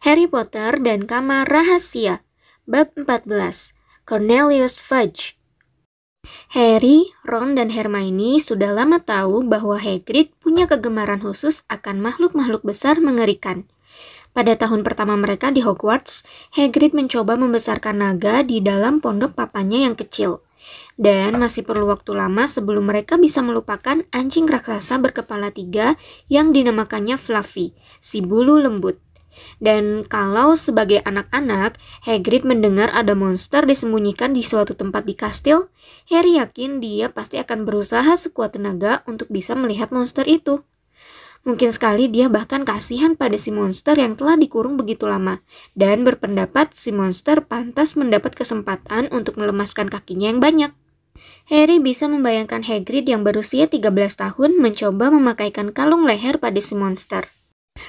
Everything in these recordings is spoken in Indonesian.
Harry Potter dan Kamar Rahasia Bab 14 Cornelius Fudge Harry, Ron, dan Hermione sudah lama tahu bahwa Hagrid punya kegemaran khusus akan makhluk-makhluk besar mengerikan. Pada tahun pertama mereka di Hogwarts, Hagrid mencoba membesarkan naga di dalam pondok papanya yang kecil. Dan masih perlu waktu lama sebelum mereka bisa melupakan anjing raksasa berkepala tiga yang dinamakannya Fluffy, si bulu lembut. Dan kalau sebagai anak-anak, Hagrid mendengar ada monster disembunyikan di suatu tempat di kastil, Harry yakin dia pasti akan berusaha sekuat tenaga untuk bisa melihat monster itu. Mungkin sekali dia bahkan kasihan pada si monster yang telah dikurung begitu lama, dan berpendapat si monster pantas mendapat kesempatan untuk melemaskan kakinya yang banyak. Harry bisa membayangkan Hagrid yang berusia 13 tahun mencoba memakaikan kalung leher pada si monster.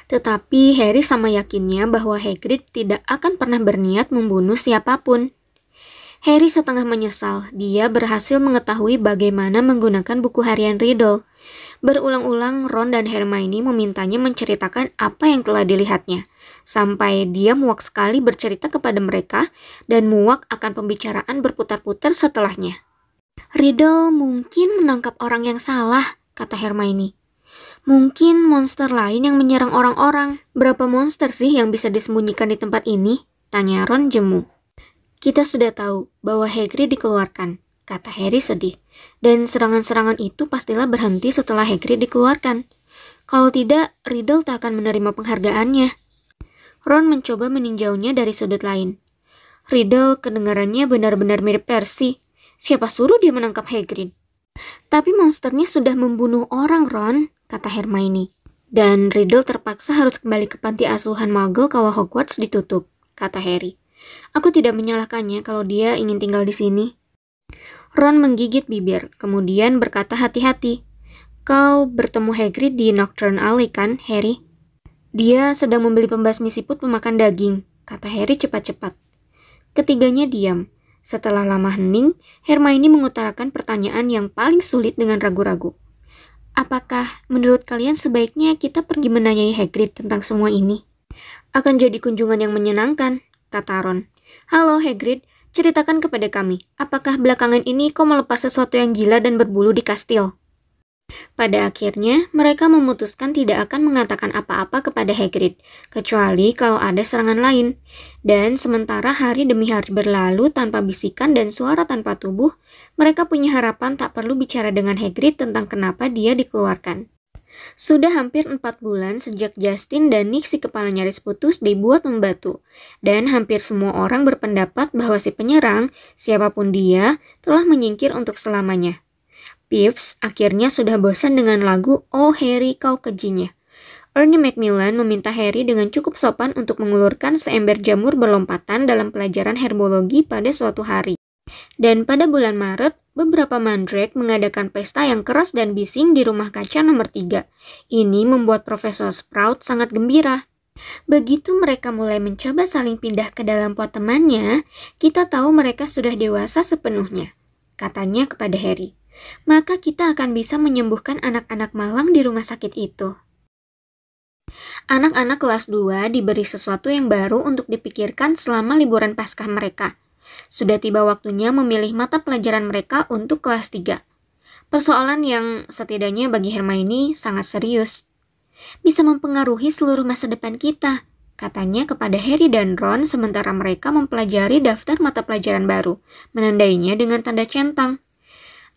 Tetapi Harry sama yakinnya bahwa Hagrid tidak akan pernah berniat membunuh siapa pun. Harry setengah menyesal dia berhasil mengetahui bagaimana menggunakan buku harian Riddle. Berulang-ulang Ron dan Hermione memintanya menceritakan apa yang telah dilihatnya. Sampai dia muak sekali bercerita kepada mereka dan muak akan pembicaraan berputar-putar setelahnya. Riddle mungkin menangkap orang yang salah, kata Hermione. Mungkin monster lain yang menyerang orang-orang. Berapa monster sih yang bisa disembunyikan di tempat ini? Tanya Ron jemu. Kita sudah tahu bahwa Hagrid dikeluarkan, kata Harry sedih. Dan serangan-serangan itu pastilah berhenti setelah Hagrid dikeluarkan. Kalau tidak, Riddle tak akan menerima penghargaannya. Ron mencoba meninjaunya dari sudut lain. Riddle kedengarannya benar-benar mirip Percy. Siapa suruh dia menangkap Hagrid? Tapi monsternya sudah membunuh orang, Ron, kata Hermione. Dan Riddle terpaksa harus kembali ke panti asuhan Muggle kalau Hogwarts ditutup, kata Harry. Aku tidak menyalahkannya kalau dia ingin tinggal di sini. Ron menggigit bibir, kemudian berkata hati-hati. Kau bertemu Hagrid di Nocturne Alley kan, Harry? Dia sedang membeli pembasmi siput pemakan daging, kata Harry cepat-cepat. Ketiganya diam, setelah lama hening, Hermione mengutarakan pertanyaan yang paling sulit dengan ragu-ragu. Apakah menurut kalian sebaiknya kita pergi menanyai Hagrid tentang semua ini? Akan jadi kunjungan yang menyenangkan, kata Ron. Halo Hagrid, ceritakan kepada kami, apakah belakangan ini kau melepas sesuatu yang gila dan berbulu di kastil? Pada akhirnya, mereka memutuskan tidak akan mengatakan apa-apa kepada Hagrid, kecuali kalau ada serangan lain. Dan sementara hari demi hari berlalu tanpa bisikan dan suara tanpa tubuh, mereka punya harapan tak perlu bicara dengan Hagrid tentang kenapa dia dikeluarkan. Sudah hampir empat bulan sejak Justin dan Nick si kepala nyaris putus dibuat membatu, dan hampir semua orang berpendapat bahwa si penyerang, siapa pun dia, telah menyingkir untuk selamanya. Pips akhirnya sudah bosan dengan lagu Oh Harry kau kejinya. Ernie Macmillan meminta Harry dengan cukup sopan untuk mengulurkan seember jamur berlompatan dalam pelajaran herbologi pada suatu hari. Dan pada bulan Maret, beberapa mandrake mengadakan pesta yang keras dan bising di rumah kaca nomor 3. Ini membuat Profesor Sprout sangat gembira. Begitu mereka mulai mencoba saling pindah ke dalam pot temannya, kita tahu mereka sudah dewasa sepenuhnya. Katanya kepada Harry maka kita akan bisa menyembuhkan anak-anak malang di rumah sakit itu. Anak-anak kelas 2 diberi sesuatu yang baru untuk dipikirkan selama liburan paskah mereka. Sudah tiba waktunya memilih mata pelajaran mereka untuk kelas 3. Persoalan yang setidaknya bagi Hermione sangat serius. Bisa mempengaruhi seluruh masa depan kita, katanya kepada Harry dan Ron sementara mereka mempelajari daftar mata pelajaran baru, menandainya dengan tanda centang.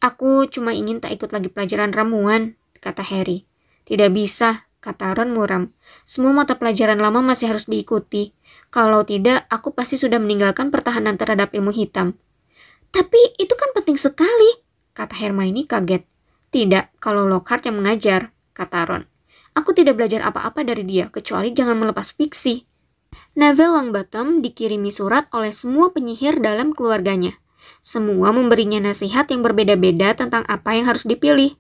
Aku cuma ingin tak ikut lagi pelajaran ramuan, kata Harry. Tidak bisa, kata Ron muram. Semua mata pelajaran lama masih harus diikuti. Kalau tidak, aku pasti sudah meninggalkan pertahanan terhadap ilmu hitam. Tapi itu kan penting sekali, kata Hermione kaget. Tidak, kalau Lockhart yang mengajar, kata Ron. Aku tidak belajar apa-apa dari dia, kecuali jangan melepas fiksi. Neville Longbottom dikirimi surat oleh semua penyihir dalam keluarganya. Semua memberinya nasihat yang berbeda-beda tentang apa yang harus dipilih.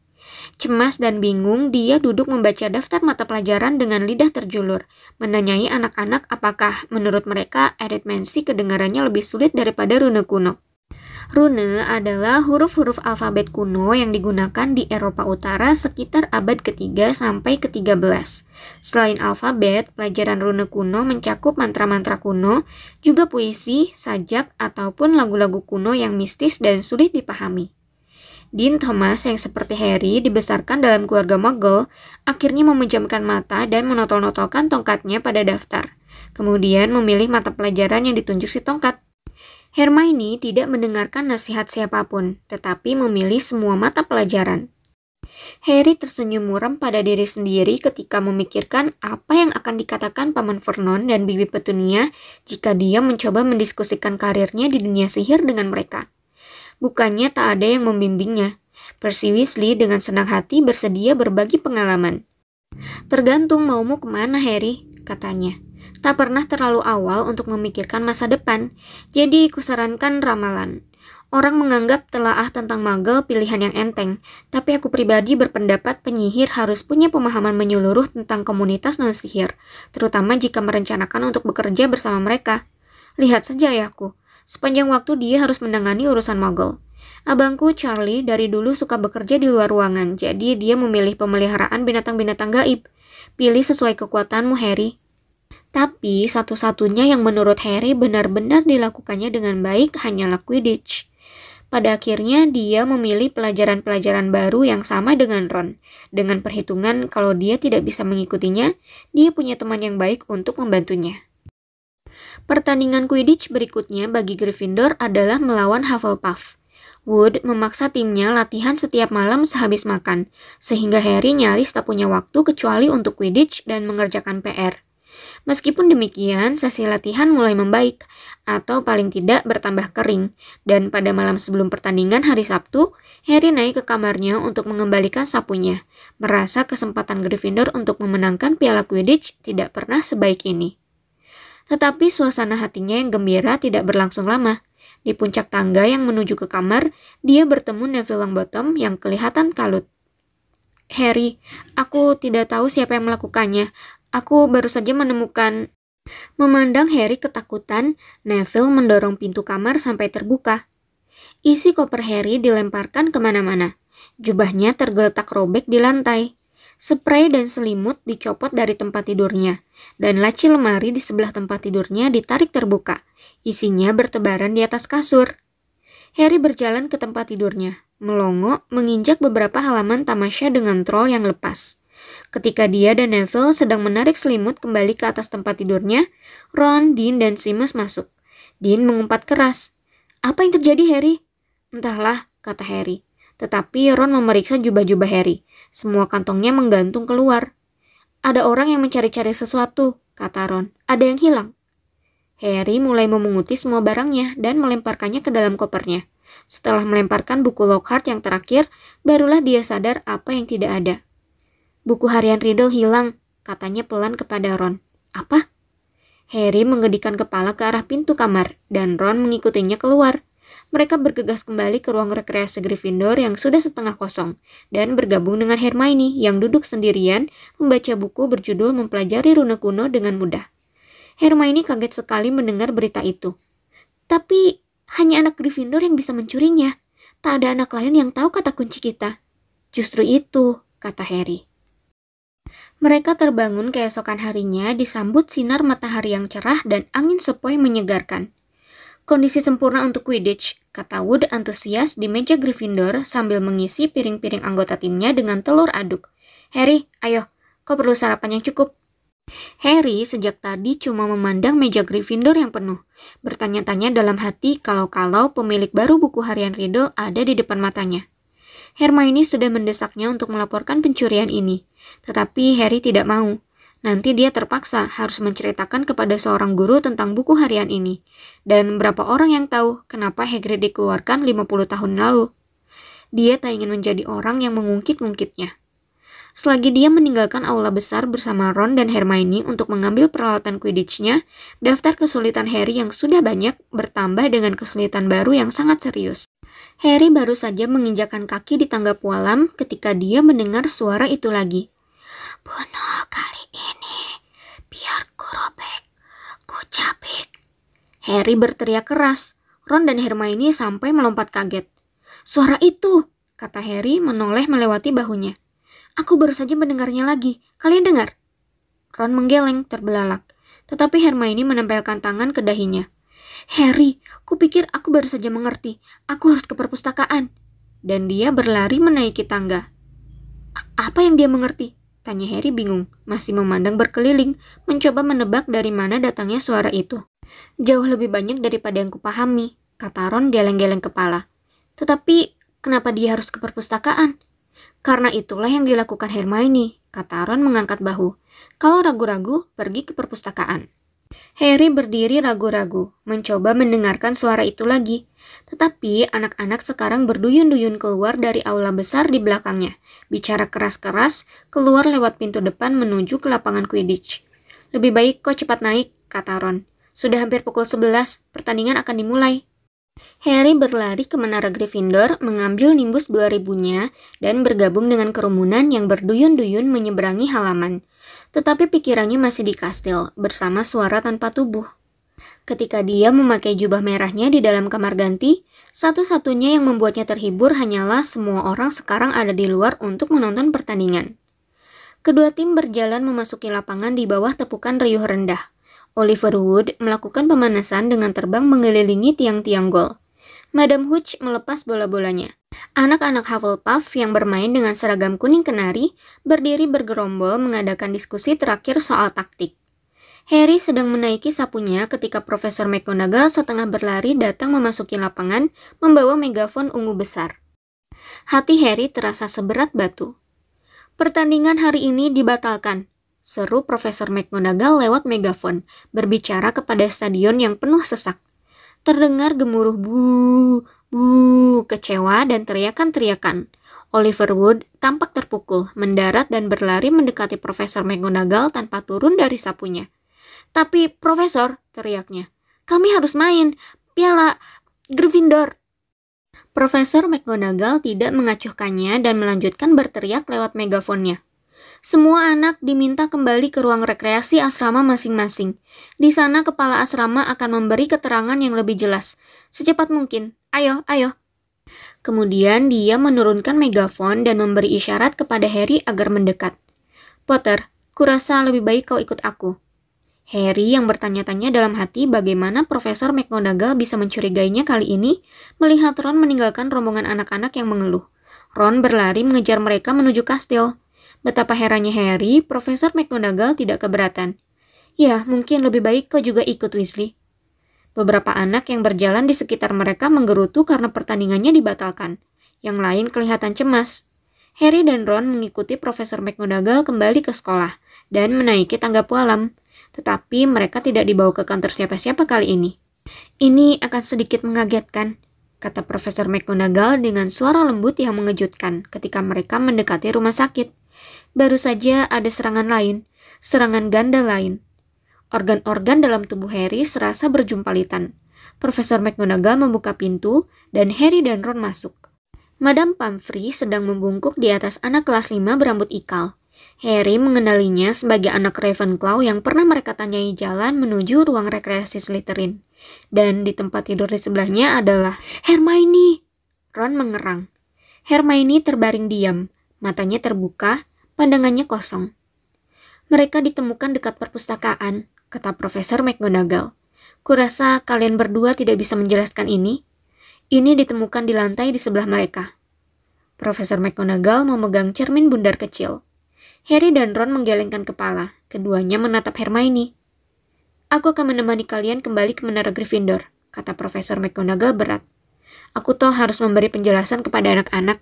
Cemas dan bingung, dia duduk membaca daftar mata pelajaran dengan lidah terjulur, menanyai anak-anak apakah menurut mereka aritmensi kedengarannya lebih sulit daripada rune kuno. Rune adalah huruf-huruf alfabet kuno yang digunakan di Eropa Utara sekitar abad ketiga sampai ke-13. Selain alfabet, pelajaran rune kuno mencakup mantra-mantra kuno, juga puisi, sajak, ataupun lagu-lagu kuno yang mistis dan sulit dipahami. Dean Thomas yang seperti Harry dibesarkan dalam keluarga Muggle, akhirnya memejamkan mata dan menotol-notolkan tongkatnya pada daftar. Kemudian memilih mata pelajaran yang ditunjuk si tongkat. Hermione tidak mendengarkan nasihat siapa pun, tetapi memilih semua mata pelajaran. Harry tersenyum muram pada diri sendiri ketika memikirkan apa yang akan dikatakan Paman Vernon dan Bibi Petunia jika dia mencoba mendiskusikan karirnya di dunia sihir dengan mereka. Bukannya tak ada yang membimbingnya. Percy Weasley dengan senang hati bersedia berbagi pengalaman. Tergantung maumu ke mana, Harry, katanya. Tak pernah terlalu awal untuk memikirkan masa depan, jadi kusarankan ramalan. Orang menganggap telaah tentang magel pilihan yang enteng, tapi aku pribadi berpendapat penyihir harus punya pemahaman menyeluruh tentang komunitas non-sihir, terutama jika merencanakan untuk bekerja bersama mereka. Lihat saja ayahku, sepanjang waktu dia harus menangani urusan magel. Abangku Charlie dari dulu suka bekerja di luar ruangan, jadi dia memilih pemeliharaan binatang-binatang gaib. Pilih sesuai kekuatanmu, Harry. Tapi satu-satunya yang menurut Harry benar-benar dilakukannya dengan baik hanyalah Quidditch. Pada akhirnya dia memilih pelajaran-pelajaran baru yang sama dengan Ron. Dengan perhitungan kalau dia tidak bisa mengikutinya, dia punya teman yang baik untuk membantunya. Pertandingan Quidditch berikutnya bagi Gryffindor adalah melawan Hufflepuff. Wood memaksa timnya latihan setiap malam sehabis makan, sehingga Harry nyaris tak punya waktu kecuali untuk Quidditch dan mengerjakan PR. Meskipun demikian, sesi latihan mulai membaik, atau paling tidak bertambah kering, dan pada malam sebelum pertandingan hari Sabtu, Harry naik ke kamarnya untuk mengembalikan sapunya, merasa kesempatan Gryffindor untuk memenangkan piala Quidditch tidak pernah sebaik ini. Tetapi suasana hatinya yang gembira tidak berlangsung lama. Di puncak tangga yang menuju ke kamar, dia bertemu Neville Longbottom yang kelihatan kalut. Harry, aku tidak tahu siapa yang melakukannya. Aku baru saja menemukan... Memandang Harry ketakutan, Neville mendorong pintu kamar sampai terbuka. Isi koper Harry dilemparkan ke mana-mana. Jubahnya tergeletak robek di lantai. Spray dan selimut dicopot dari tempat tidurnya, dan laci lemari di sebelah tempat tidurnya ditarik terbuka. Isinya bertebaran di atas kasur. Harry berjalan ke tempat tidurnya, melongo menginjak beberapa halaman tamasya dengan troll yang lepas. Ketika dia dan Neville sedang menarik selimut kembali ke atas tempat tidurnya, Ron, Dean, dan Seamus masuk. Dean mengumpat keras. Apa yang terjadi, Harry? Entahlah, kata Harry. Tetapi Ron memeriksa jubah-jubah Harry. Semua kantongnya menggantung keluar. Ada orang yang mencari-cari sesuatu, kata Ron. Ada yang hilang. Harry mulai memunguti semua barangnya dan melemparkannya ke dalam kopernya. Setelah melemparkan buku Lockhart yang terakhir, barulah dia sadar apa yang tidak ada. Buku harian Riddle hilang, katanya pelan kepada Ron. Apa? Harry mengedikan kepala ke arah pintu kamar, dan Ron mengikutinya keluar. Mereka bergegas kembali ke ruang rekreasi Gryffindor yang sudah setengah kosong, dan bergabung dengan Hermione yang duduk sendirian membaca buku berjudul Mempelajari Rune Kuno dengan mudah. Hermione kaget sekali mendengar berita itu. Tapi, hanya anak Gryffindor yang bisa mencurinya. Tak ada anak lain yang tahu kata kunci kita. Justru itu, kata Harry. Mereka terbangun keesokan harinya disambut sinar matahari yang cerah dan angin sepoi menyegarkan. Kondisi sempurna untuk Quidditch, kata Wood antusias di meja Gryffindor sambil mengisi piring-piring anggota timnya dengan telur aduk. Harry, ayo, kau perlu sarapan yang cukup. Harry sejak tadi cuma memandang meja Gryffindor yang penuh, bertanya-tanya dalam hati kalau-kalau pemilik baru buku harian Riddle ada di depan matanya. Hermione sudah mendesaknya untuk melaporkan pencurian ini, tetapi Harry tidak mau. Nanti dia terpaksa harus menceritakan kepada seorang guru tentang buku harian ini. Dan berapa orang yang tahu kenapa Hagrid dikeluarkan 50 tahun lalu. Dia tak ingin menjadi orang yang mengungkit-ungkitnya. Selagi dia meninggalkan aula besar bersama Ron dan Hermione untuk mengambil peralatan Quidditch-nya, daftar kesulitan Harry yang sudah banyak bertambah dengan kesulitan baru yang sangat serius. Harry baru saja menginjakan kaki di tangga pualam ketika dia mendengar suara itu lagi. Bunuh kali ini, biar ku robek, ku cabik. Harry berteriak keras. Ron dan Hermione sampai melompat kaget. Suara itu, kata Harry menoleh melewati bahunya. Aku baru saja mendengarnya lagi. Kalian dengar? Ron menggeleng, terbelalak. Tetapi Hermione menempelkan tangan ke dahinya. Harry, kupikir aku baru saja mengerti. Aku harus ke perpustakaan. Dan dia berlari menaiki tangga. Apa yang dia mengerti? Tanya Harry bingung, masih memandang berkeliling, mencoba menebak dari mana datangnya suara itu. Jauh lebih banyak daripada yang kupahami, kata Ron geleng-geleng kepala. Tetapi, kenapa dia harus ke perpustakaan? Karena itulah yang dilakukan Hermione, kata Ron mengangkat bahu. Kalau ragu-ragu, pergi ke perpustakaan. Harry berdiri ragu-ragu, mencoba mendengarkan suara itu lagi. Tetapi anak-anak sekarang berduyun-duyun keluar dari aula besar di belakangnya, bicara keras-keras, keluar lewat pintu depan menuju ke lapangan Quidditch. Lebih baik kau cepat naik, kata Ron. Sudah hampir pukul 11, pertandingan akan dimulai. Harry berlari ke menara Gryffindor, mengambil Nimbus 2000-nya, dan bergabung dengan kerumunan yang berduyun-duyun menyeberangi halaman. Tetapi pikirannya masih di kastil, bersama suara tanpa tubuh. Ketika dia memakai jubah merahnya di dalam kamar ganti, satu-satunya yang membuatnya terhibur hanyalah semua orang sekarang ada di luar untuk menonton pertandingan. Kedua tim berjalan memasuki lapangan di bawah tepukan riuh rendah. Oliver Wood melakukan pemanasan dengan terbang mengelilingi tiang-tiang gol. Madam Hooch melepas bola-bolanya. Anak-anak Hufflepuff yang bermain dengan seragam kuning kenari berdiri bergerombol mengadakan diskusi terakhir soal taktik. Harry sedang menaiki sapunya ketika Profesor McGonagall setengah berlari datang memasuki lapangan membawa megafon ungu besar. Hati Harry terasa seberat batu. Pertandingan hari ini dibatalkan, seru Profesor McGonagall lewat megafon, berbicara kepada stadion yang penuh sesak. Terdengar gemuruh bu, bu, kecewa dan teriakan-teriakan. Oliver Wood tampak terpukul, mendarat dan berlari mendekati Profesor McGonagall tanpa turun dari sapunya. Tapi, Profesor, teriaknya, kami harus main. Piala Gryffindor. Profesor McGonagall tidak mengacuhkannya dan melanjutkan berteriak lewat megafonnya. Semua anak diminta kembali ke ruang rekreasi asrama masing-masing. Di sana kepala asrama akan memberi keterangan yang lebih jelas. Secepat mungkin. Ayo, ayo. Kemudian dia menurunkan megafon dan memberi isyarat kepada Harry agar mendekat. Potter, kurasa lebih baik kau ikut aku. Harry yang bertanya-tanya dalam hati bagaimana Profesor McGonagall bisa mencurigainya kali ini melihat Ron meninggalkan rombongan anak-anak yang mengeluh. Ron berlari mengejar mereka menuju kastil. Betapa herannya Harry, Profesor McGonagall tidak keberatan. Ya, mungkin lebih baik kau juga ikut Weasley. Beberapa anak yang berjalan di sekitar mereka menggerutu karena pertandingannya dibatalkan. Yang lain kelihatan cemas. Harry dan Ron mengikuti Profesor McGonagall kembali ke sekolah dan menaiki tangga pualam tetapi mereka tidak dibawa ke kantor siapa-siapa kali ini. Ini akan sedikit mengagetkan, kata Profesor McGonagall dengan suara lembut yang mengejutkan ketika mereka mendekati rumah sakit. Baru saja ada serangan lain, serangan ganda lain. Organ-organ dalam tubuh Harry serasa berjumpalitan. Profesor McGonagall membuka pintu dan Harry dan Ron masuk. Madame Pomfrey sedang membungkuk di atas anak kelas 5 berambut ikal. Harry mengenalinya sebagai anak Ravenclaw yang pernah mereka tanyai jalan menuju ruang rekreasi Slytherin. Dan di tempat tidur di sebelahnya adalah Hermione. Ron mengerang. Hermione terbaring diam, matanya terbuka, pandangannya kosong. Mereka ditemukan dekat perpustakaan, kata Profesor McGonagall. Kurasa kalian berdua tidak bisa menjelaskan ini. Ini ditemukan di lantai di sebelah mereka. Profesor McGonagall memegang cermin bundar kecil. Harry dan Ron menggelengkan kepala. Keduanya menatap Hermione. Aku akan menemani kalian kembali ke menara Gryffindor, kata Profesor McGonagall berat. Aku toh harus memberi penjelasan kepada anak-anak.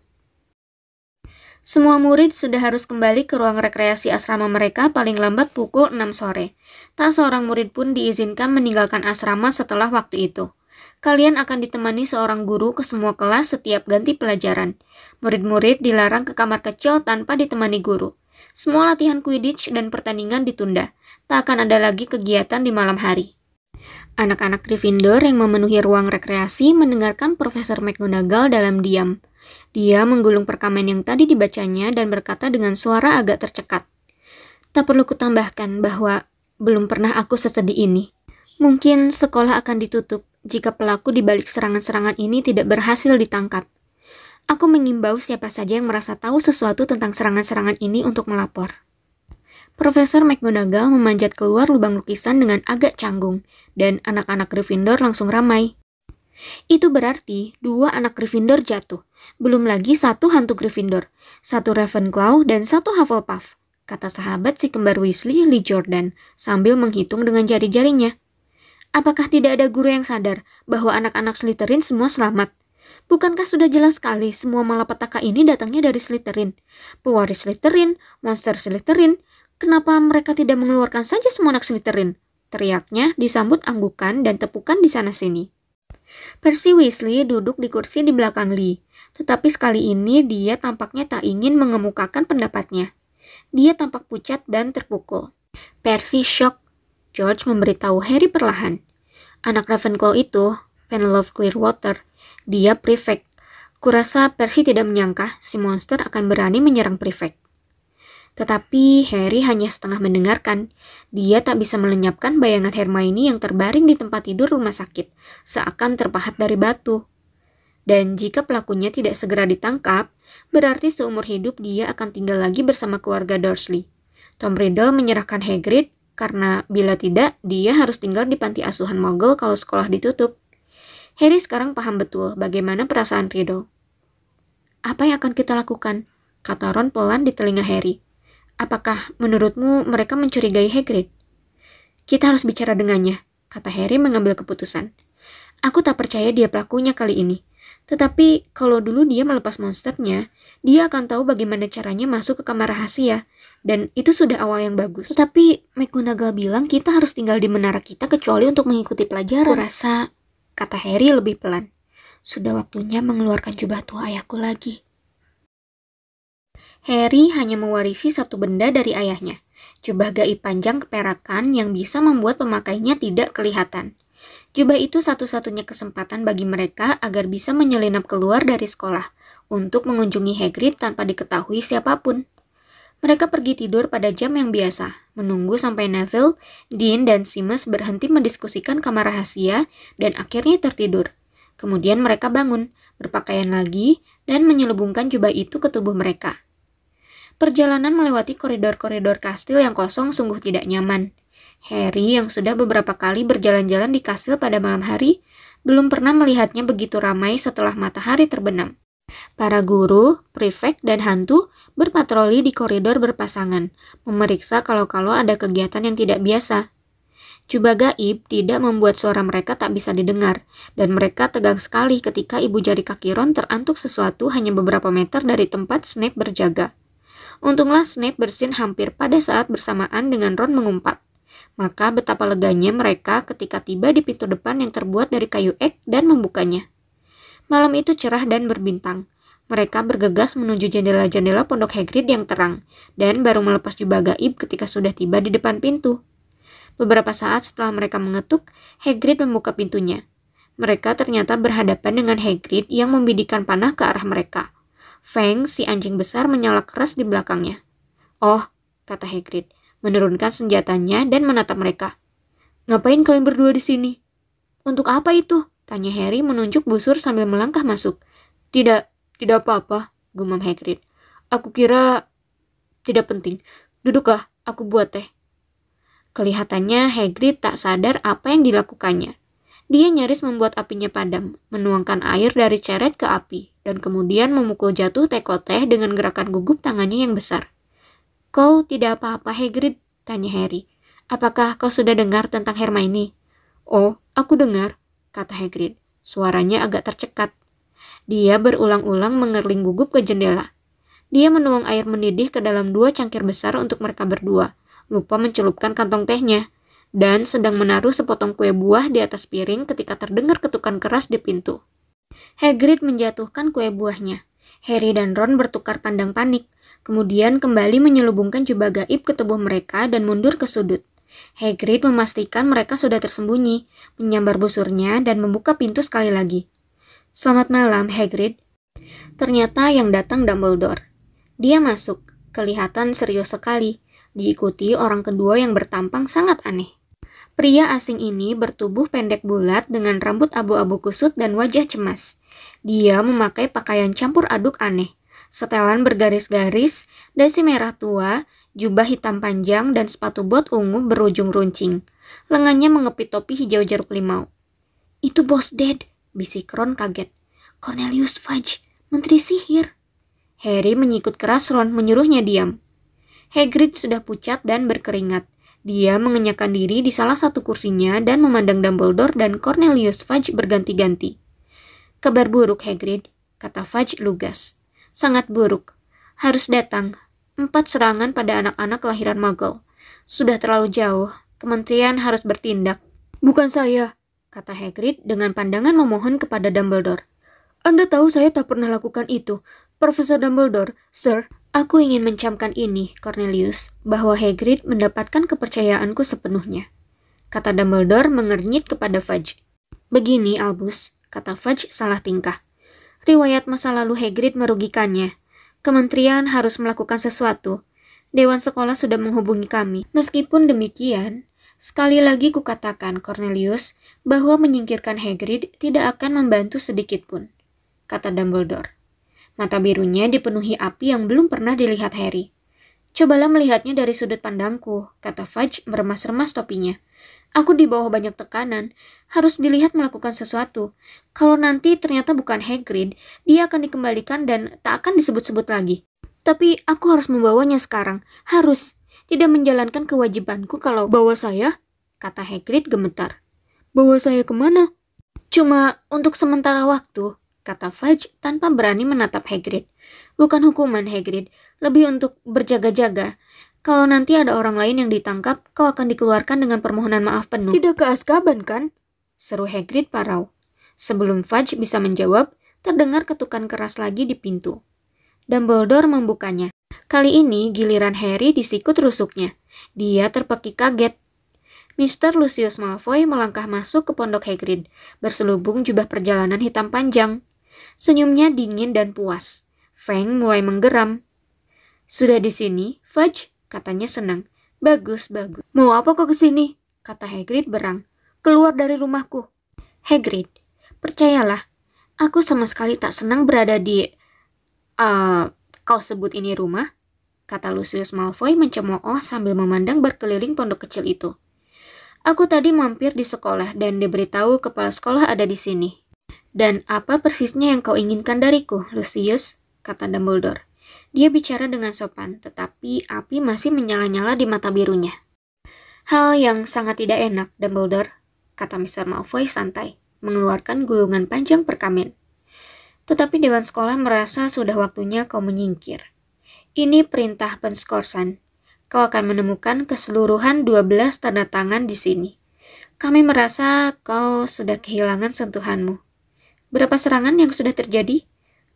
Semua murid sudah harus kembali ke ruang rekreasi asrama mereka paling lambat pukul 6 sore. Tak seorang murid pun diizinkan meninggalkan asrama setelah waktu itu. Kalian akan ditemani seorang guru ke semua kelas setiap ganti pelajaran. Murid-murid dilarang ke kamar kecil tanpa ditemani guru. Semua latihan Quidditch dan pertandingan ditunda. Tak akan ada lagi kegiatan di malam hari. Anak-anak Gryffindor yang memenuhi ruang rekreasi mendengarkan Profesor McGonagall dalam diam. Dia menggulung perkamen yang tadi dibacanya dan berkata dengan suara agak tercekat. Tak perlu kutambahkan bahwa belum pernah aku sesedih ini. Mungkin sekolah akan ditutup jika pelaku di balik serangan-serangan ini tidak berhasil ditangkap. Aku mengimbau siapa saja yang merasa tahu sesuatu tentang serangan-serangan ini untuk melapor. Profesor McGonagall memanjat keluar lubang lukisan dengan agak canggung, dan anak-anak Gryffindor langsung ramai. Itu berarti dua anak Gryffindor jatuh, belum lagi satu hantu Gryffindor, satu Ravenclaw dan satu Hufflepuff, kata sahabat si kembar Weasley, Lee Jordan, sambil menghitung dengan jari-jarinya. Apakah tidak ada guru yang sadar bahwa anak-anak Slytherin semua selamat? Bukankah sudah jelas sekali semua malapetaka ini datangnya dari Slytherin? Pewaris Slytherin, monster Slytherin, kenapa mereka tidak mengeluarkan saja semua anak Slytherin? Teriaknya disambut anggukan dan tepukan di sana-sini. Percy Weasley duduk di kursi di belakang Lee, tetapi sekali ini dia tampaknya tak ingin mengemukakan pendapatnya. Dia tampak pucat dan terpukul. Percy shock George memberitahu Harry perlahan. Anak Ravenclaw itu, Penelope Clearwater, dia prefect. Kurasa Percy tidak menyangka si monster akan berani menyerang prefect. Tetapi Harry hanya setengah mendengarkan. Dia tak bisa melenyapkan bayangan Hermione yang terbaring di tempat tidur rumah sakit, seakan terpahat dari batu. Dan jika pelakunya tidak segera ditangkap, berarti seumur hidup dia akan tinggal lagi bersama keluarga Dursley. Tom Riddle menyerahkan Hagrid karena bila tidak, dia harus tinggal di panti asuhan Mogul kalau sekolah ditutup. Harry sekarang paham betul bagaimana perasaan Riddle. Apa yang akan kita lakukan? Kata Ron pelan di telinga Harry. Apakah menurutmu mereka mencurigai Hagrid? Kita harus bicara dengannya, kata Harry mengambil keputusan. Aku tak percaya dia pelakunya kali ini. Tetapi kalau dulu dia melepas monsternya, dia akan tahu bagaimana caranya masuk ke kamar rahasia dan itu sudah awal yang bagus. Tapi McGonagall bilang kita harus tinggal di menara kita kecuali untuk mengikuti pelajaran. Aku rasa, kata Harry lebih pelan, sudah waktunya mengeluarkan jubah tua ayahku lagi. Harry hanya mewarisi satu benda dari ayahnya, jubah gaib panjang keperakan yang bisa membuat pemakainya tidak kelihatan. Jubah itu satu-satunya kesempatan bagi mereka agar bisa menyelinap keluar dari sekolah untuk mengunjungi Hagrid tanpa diketahui siapa pun. Mereka pergi tidur pada jam yang biasa, menunggu sampai Neville, Dean, dan Seamus berhenti mendiskusikan kamar rahasia dan akhirnya tertidur. Kemudian mereka bangun, berpakaian lagi, dan menyelubungkan jubah itu ke tubuh mereka. Perjalanan melewati koridor-koridor kastil yang kosong sungguh tidak nyaman. Harry yang sudah beberapa kali berjalan-jalan di kastil pada malam hari, belum pernah melihatnya begitu ramai setelah matahari terbenam. Para guru, prefek, dan hantu berpatroli di koridor berpasangan, memeriksa kalau-kalau ada kegiatan yang tidak biasa. Jubah gaib tidak membuat suara mereka tak bisa didengar, dan mereka tegang sekali ketika ibu jari kaki Ron terantuk sesuatu hanya beberapa meter dari tempat Snape berjaga. Untunglah Snape bersin hampir pada saat bersamaan dengan Ron mengumpat. Maka betapa leganya mereka ketika tiba di pintu depan yang terbuat dari kayu ek dan membukanya. Malam itu cerah dan berbintang. Mereka bergegas menuju jendela-jendela pondok Hagrid yang terang, dan baru melepas jubah gaib ketika sudah tiba di depan pintu. Beberapa saat setelah mereka mengetuk, Hagrid membuka pintunya. Mereka ternyata berhadapan dengan Hagrid yang membidikan panah ke arah mereka. Feng, si anjing besar, menyala keras di belakangnya. Oh, kata Hagrid, menurunkan senjatanya dan menatap mereka. Ngapain kalian berdua di sini? Untuk apa itu? Tanya Harry menunjuk busur sambil melangkah masuk. Tidak, tidak apa-apa, gumam Hagrid. Aku kira tidak penting. Duduklah, aku buat teh. Kelihatannya Hagrid tak sadar apa yang dilakukannya. Dia nyaris membuat apinya padam, menuangkan air dari ceret ke api, dan kemudian memukul jatuh teko teh dengan gerakan gugup tangannya yang besar. Kau tidak apa-apa, Hagrid? Tanya Harry. Apakah kau sudah dengar tentang Hermione? Oh, aku dengar, kata Hagrid. Suaranya agak tercekat. Dia berulang-ulang mengerling gugup ke jendela. Dia menuang air mendidih ke dalam dua cangkir besar untuk mereka berdua, lupa mencelupkan kantong tehnya, dan sedang menaruh sepotong kue buah di atas piring ketika terdengar ketukan keras di pintu. Hagrid menjatuhkan kue buahnya. Harry dan Ron bertukar pandang panik, kemudian kembali menyelubungkan jubah gaib ke tubuh mereka dan mundur ke sudut. Hagrid memastikan mereka sudah tersembunyi, menyambar busurnya dan membuka pintu sekali lagi. Selamat malam, Hagrid. Ternyata yang datang Dumbledore. Dia masuk, kelihatan serius sekali, diikuti orang kedua yang bertampang sangat aneh. Pria asing ini bertubuh pendek bulat dengan rambut abu-abu kusut dan wajah cemas. Dia memakai pakaian campur aduk aneh. Setelan bergaris-garis, dasi merah tua, jubah hitam panjang, dan sepatu bot ungu berujung runcing. Lengannya mengepit topi hijau jeruk limau. Itu bos Dad, bisik Ron kaget. Cornelius Fudge, menteri sihir. Harry menyikut keras Ron menyuruhnya diam. Hagrid sudah pucat dan berkeringat. Dia mengenyakkan diri di salah satu kursinya dan memandang Dumbledore dan Cornelius Fudge berganti-ganti. Kabar buruk, Hagrid, kata Fudge lugas. Sangat buruk. Harus datang. Empat serangan pada anak-anak kelahiran Muggle. Sudah terlalu jauh. Kementerian harus bertindak. Bukan saya, kata Hagrid dengan pandangan memohon kepada Dumbledore. Anda tahu saya tak pernah lakukan itu. Profesor Dumbledore, Sir, Aku ingin mencamkan ini, Cornelius, bahwa Hagrid mendapatkan kepercayaanku sepenuhnya. Kata Dumbledore mengernyit kepada Fudge. Begini, Albus, kata Fudge salah tingkah. Riwayat masa lalu Hagrid merugikannya. Kementerian harus melakukan sesuatu. Dewan sekolah sudah menghubungi kami. Meskipun demikian, sekali lagi kukatakan, Cornelius, bahwa menyingkirkan Hagrid tidak akan membantu sedikit pun, kata Dumbledore. Mata birunya dipenuhi api yang belum pernah dilihat Harry. Cobalah melihatnya dari sudut pandangku, kata Fudge meremas-remas topinya. Aku di bawah banyak tekanan, harus dilihat melakukan sesuatu. Kalau nanti ternyata bukan Hagrid, dia akan dikembalikan dan tak akan disebut-sebut lagi. Tapi aku harus membawanya sekarang, harus. Tidak menjalankan kewajibanku kalau bawa saya, kata Hagrid gemetar. Bawa saya ke mana? Cuma untuk sementara waktu, kata Fudge tanpa berani menatap Hagrid. Bukan hukuman Hagrid, lebih untuk berjaga-jaga. Kalau nanti ada orang lain yang ditangkap, kau akan dikeluarkan dengan permohonan maaf penuh. Tidak ke Azkaban, kan? Seru Hagrid parau. Sebelum Fudge bisa menjawab, terdengar ketukan keras lagi di pintu. Dumbledore membukanya. Kali ini giliran Harry disikut rusuknya. Dia terpeki kaget. Mr. Lucius Malfoy melangkah masuk ke pondok Hagrid, berselubung jubah perjalanan hitam panjang. Senyumnya dingin dan puas. Feng mulai menggeram. Sudah di sini, Fudge? Katanya senang. Bagus, bagus. Mau apa kau ke sini? Kata Hagrid berang. Keluar dari rumahku. Hagrid, percayalah, aku sama sekali tak senang berada di... Uh, kau sebut ini rumah? Kata Lucius Malfoy mencemooh sambil memandang berkeliling pondok kecil itu. Aku tadi mampir di sekolah dan diberitahu kepala sekolah ada di sini. Dan apa persisnya yang kau inginkan dariku, Lucius? kata Dumbledore. Dia bicara dengan sopan, tetapi api masih menyala-nyala di mata birunya. Hal yang sangat tidak enak, Dumbledore, kata Mr. Malfoy santai, mengeluarkan gulungan panjang perkamen. Tetapi Dewan Sekolah merasa sudah waktunya kau menyingkir. Ini perintah penskorsan. Kau akan menemukan keseluruhan 12 tanda tangan di sini. Kami merasa kau sudah kehilangan sentuhanmu. Berapa serangan yang sudah terjadi?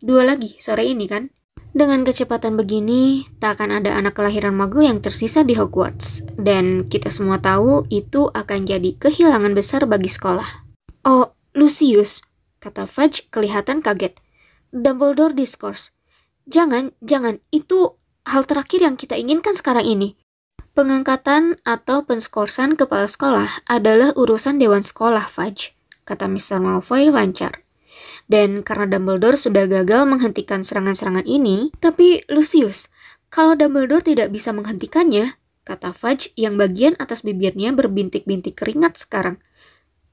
Dua lagi sore ini kan? Dengan kecepatan begini, tak akan ada anak kelahiran Muggle yang tersisa di Hogwarts. Dan kita semua tahu itu akan jadi kehilangan besar bagi sekolah. Oh, Lucius, kata Fudge kelihatan kaget. Dumbledore discourse. Jangan, jangan, itu hal terakhir yang kita inginkan sekarang ini. Pengangkatan atau penskorsan kepala sekolah adalah urusan dewan sekolah, Fudge, kata Mr. Malfoy lancar. Dan karena Dumbledore sudah gagal menghentikan serangan-serangan ini, tapi Lucius, kalau Dumbledore tidak bisa menghentikannya, kata Fudge yang bagian atas bibirnya berbintik-bintik keringat sekarang.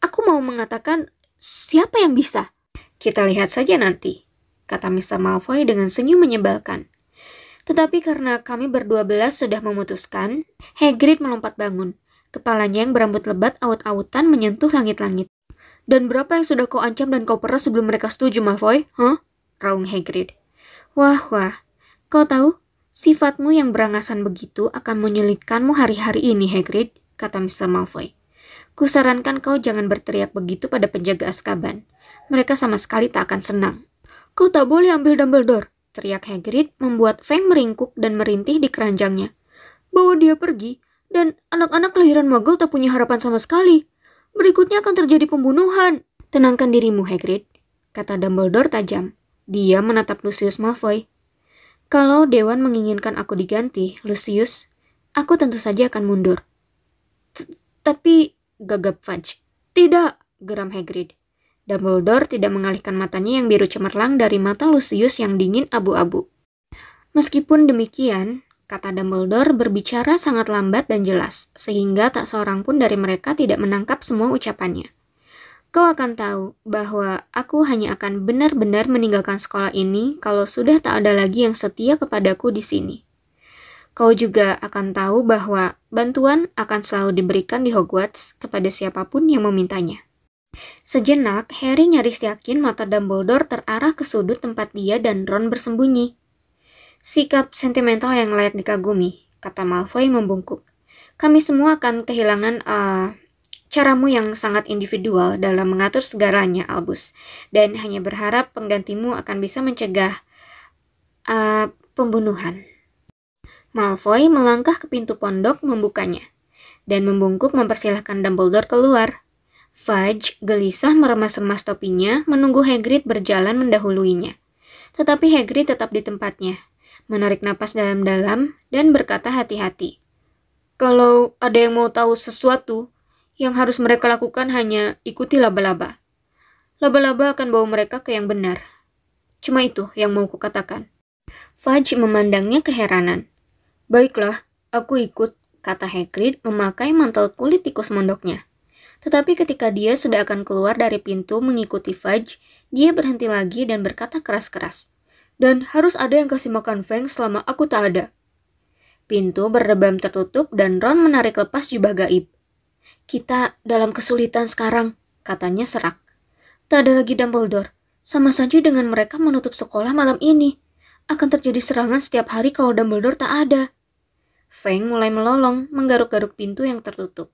Aku mau mengatakan, siapa yang bisa? Kita lihat saja nanti, kata Mr. Malfoy dengan senyum menyebalkan. Tetapi karena kami berdua belas sudah memutuskan, Hagrid melompat bangun. Kepalanya yang berambut lebat aut-autan menyentuh langit-langit. Dan berapa yang sudah kau ancam dan kau peras sebelum mereka setuju, Malfoy? Huh? Raung Hagrid. Wah, wah. Kau tahu, sifatmu yang berangasan begitu akan menyulitkanmu hari-hari ini, Hagrid, kata Mr. Malfoy. Kusarankan kau jangan berteriak begitu pada penjaga Azkaban. Mereka sama sekali tak akan senang. Kau tak boleh ambil Dumbledore, teriak Hagrid membuat Fang meringkuk dan merintih di keranjangnya. Bawa dia pergi, dan anak-anak kelahiran Muggle tak punya harapan sama sekali. Berikutnya akan terjadi pembunuhan. Tenangkan dirimu, Hagrid, kata Dumbledore tajam. Dia menatap Lucius Malfoy. Kalau Dewan menginginkan aku diganti, Lucius, aku tentu saja akan mundur. Tapi gagap Fudge. Tidak, geram Hagrid. Dumbledore tidak mengalihkan matanya yang biru cemerlang dari mata Lucius yang dingin abu-abu. Meskipun demikian, kata Dumbledore berbicara sangat lambat dan jelas, sehingga tak seorang pun dari mereka tidak menangkap semua ucapannya. Kau akan tahu bahwa aku hanya akan benar-benar meninggalkan sekolah ini kalau sudah tak ada lagi yang setia kepadaku di sini. Kau juga akan tahu bahwa bantuan akan selalu diberikan di Hogwarts kepada siapa pun yang memintanya. Sejenak, Harry nyaris yakin mata Dumbledore terarah ke sudut tempat dia dan Ron bersembunyi. Sikap sentimental yang layak dikagumi, kata Malfoy membungkuk. Kami semua akan kehilangan uh, caramu yang sangat individual dalam mengatur segalanya, Albus, dan hanya berharap penggantimu akan bisa mencegah uh, pembunuhan. Malfoy melangkah ke pintu pondok membukanya, dan membungkuk mempersilahkan Dumbledore keluar. Fudge gelisah meremas-remas topinya menunggu Hagrid berjalan mendahuluinya. Tetapi Hagrid tetap di tempatnya, menarik napas dalam-dalam dan berkata hati-hati. Kalau ada yang mau tahu sesuatu, yang harus mereka lakukan hanya ikuti laba-laba. Laba-laba akan bawa mereka ke yang benar. Cuma itu yang mau kukatakan. Fudge memandangnya keheranan. Baiklah, aku ikut, kata Hagrid memakai mantel kulit tikus mondoknya. Tetapi ketika dia sudah akan keluar dari pintu mengikuti Fudge, dia berhenti lagi dan berkata keras-keras. Dan harus ada yang kasih makan Feng selama aku tak ada. Pintu berdebam tertutup dan Ron menarik lepas jubah gaib. Kita dalam kesulitan sekarang, katanya serak. Tak ada lagi Dumbledore. Sama saja dengan mereka menutup sekolah malam ini. Akan terjadi serangan setiap hari kalau Dumbledore tak ada. Feng mulai melolong, menggaruk-garuk pintu yang tertutup.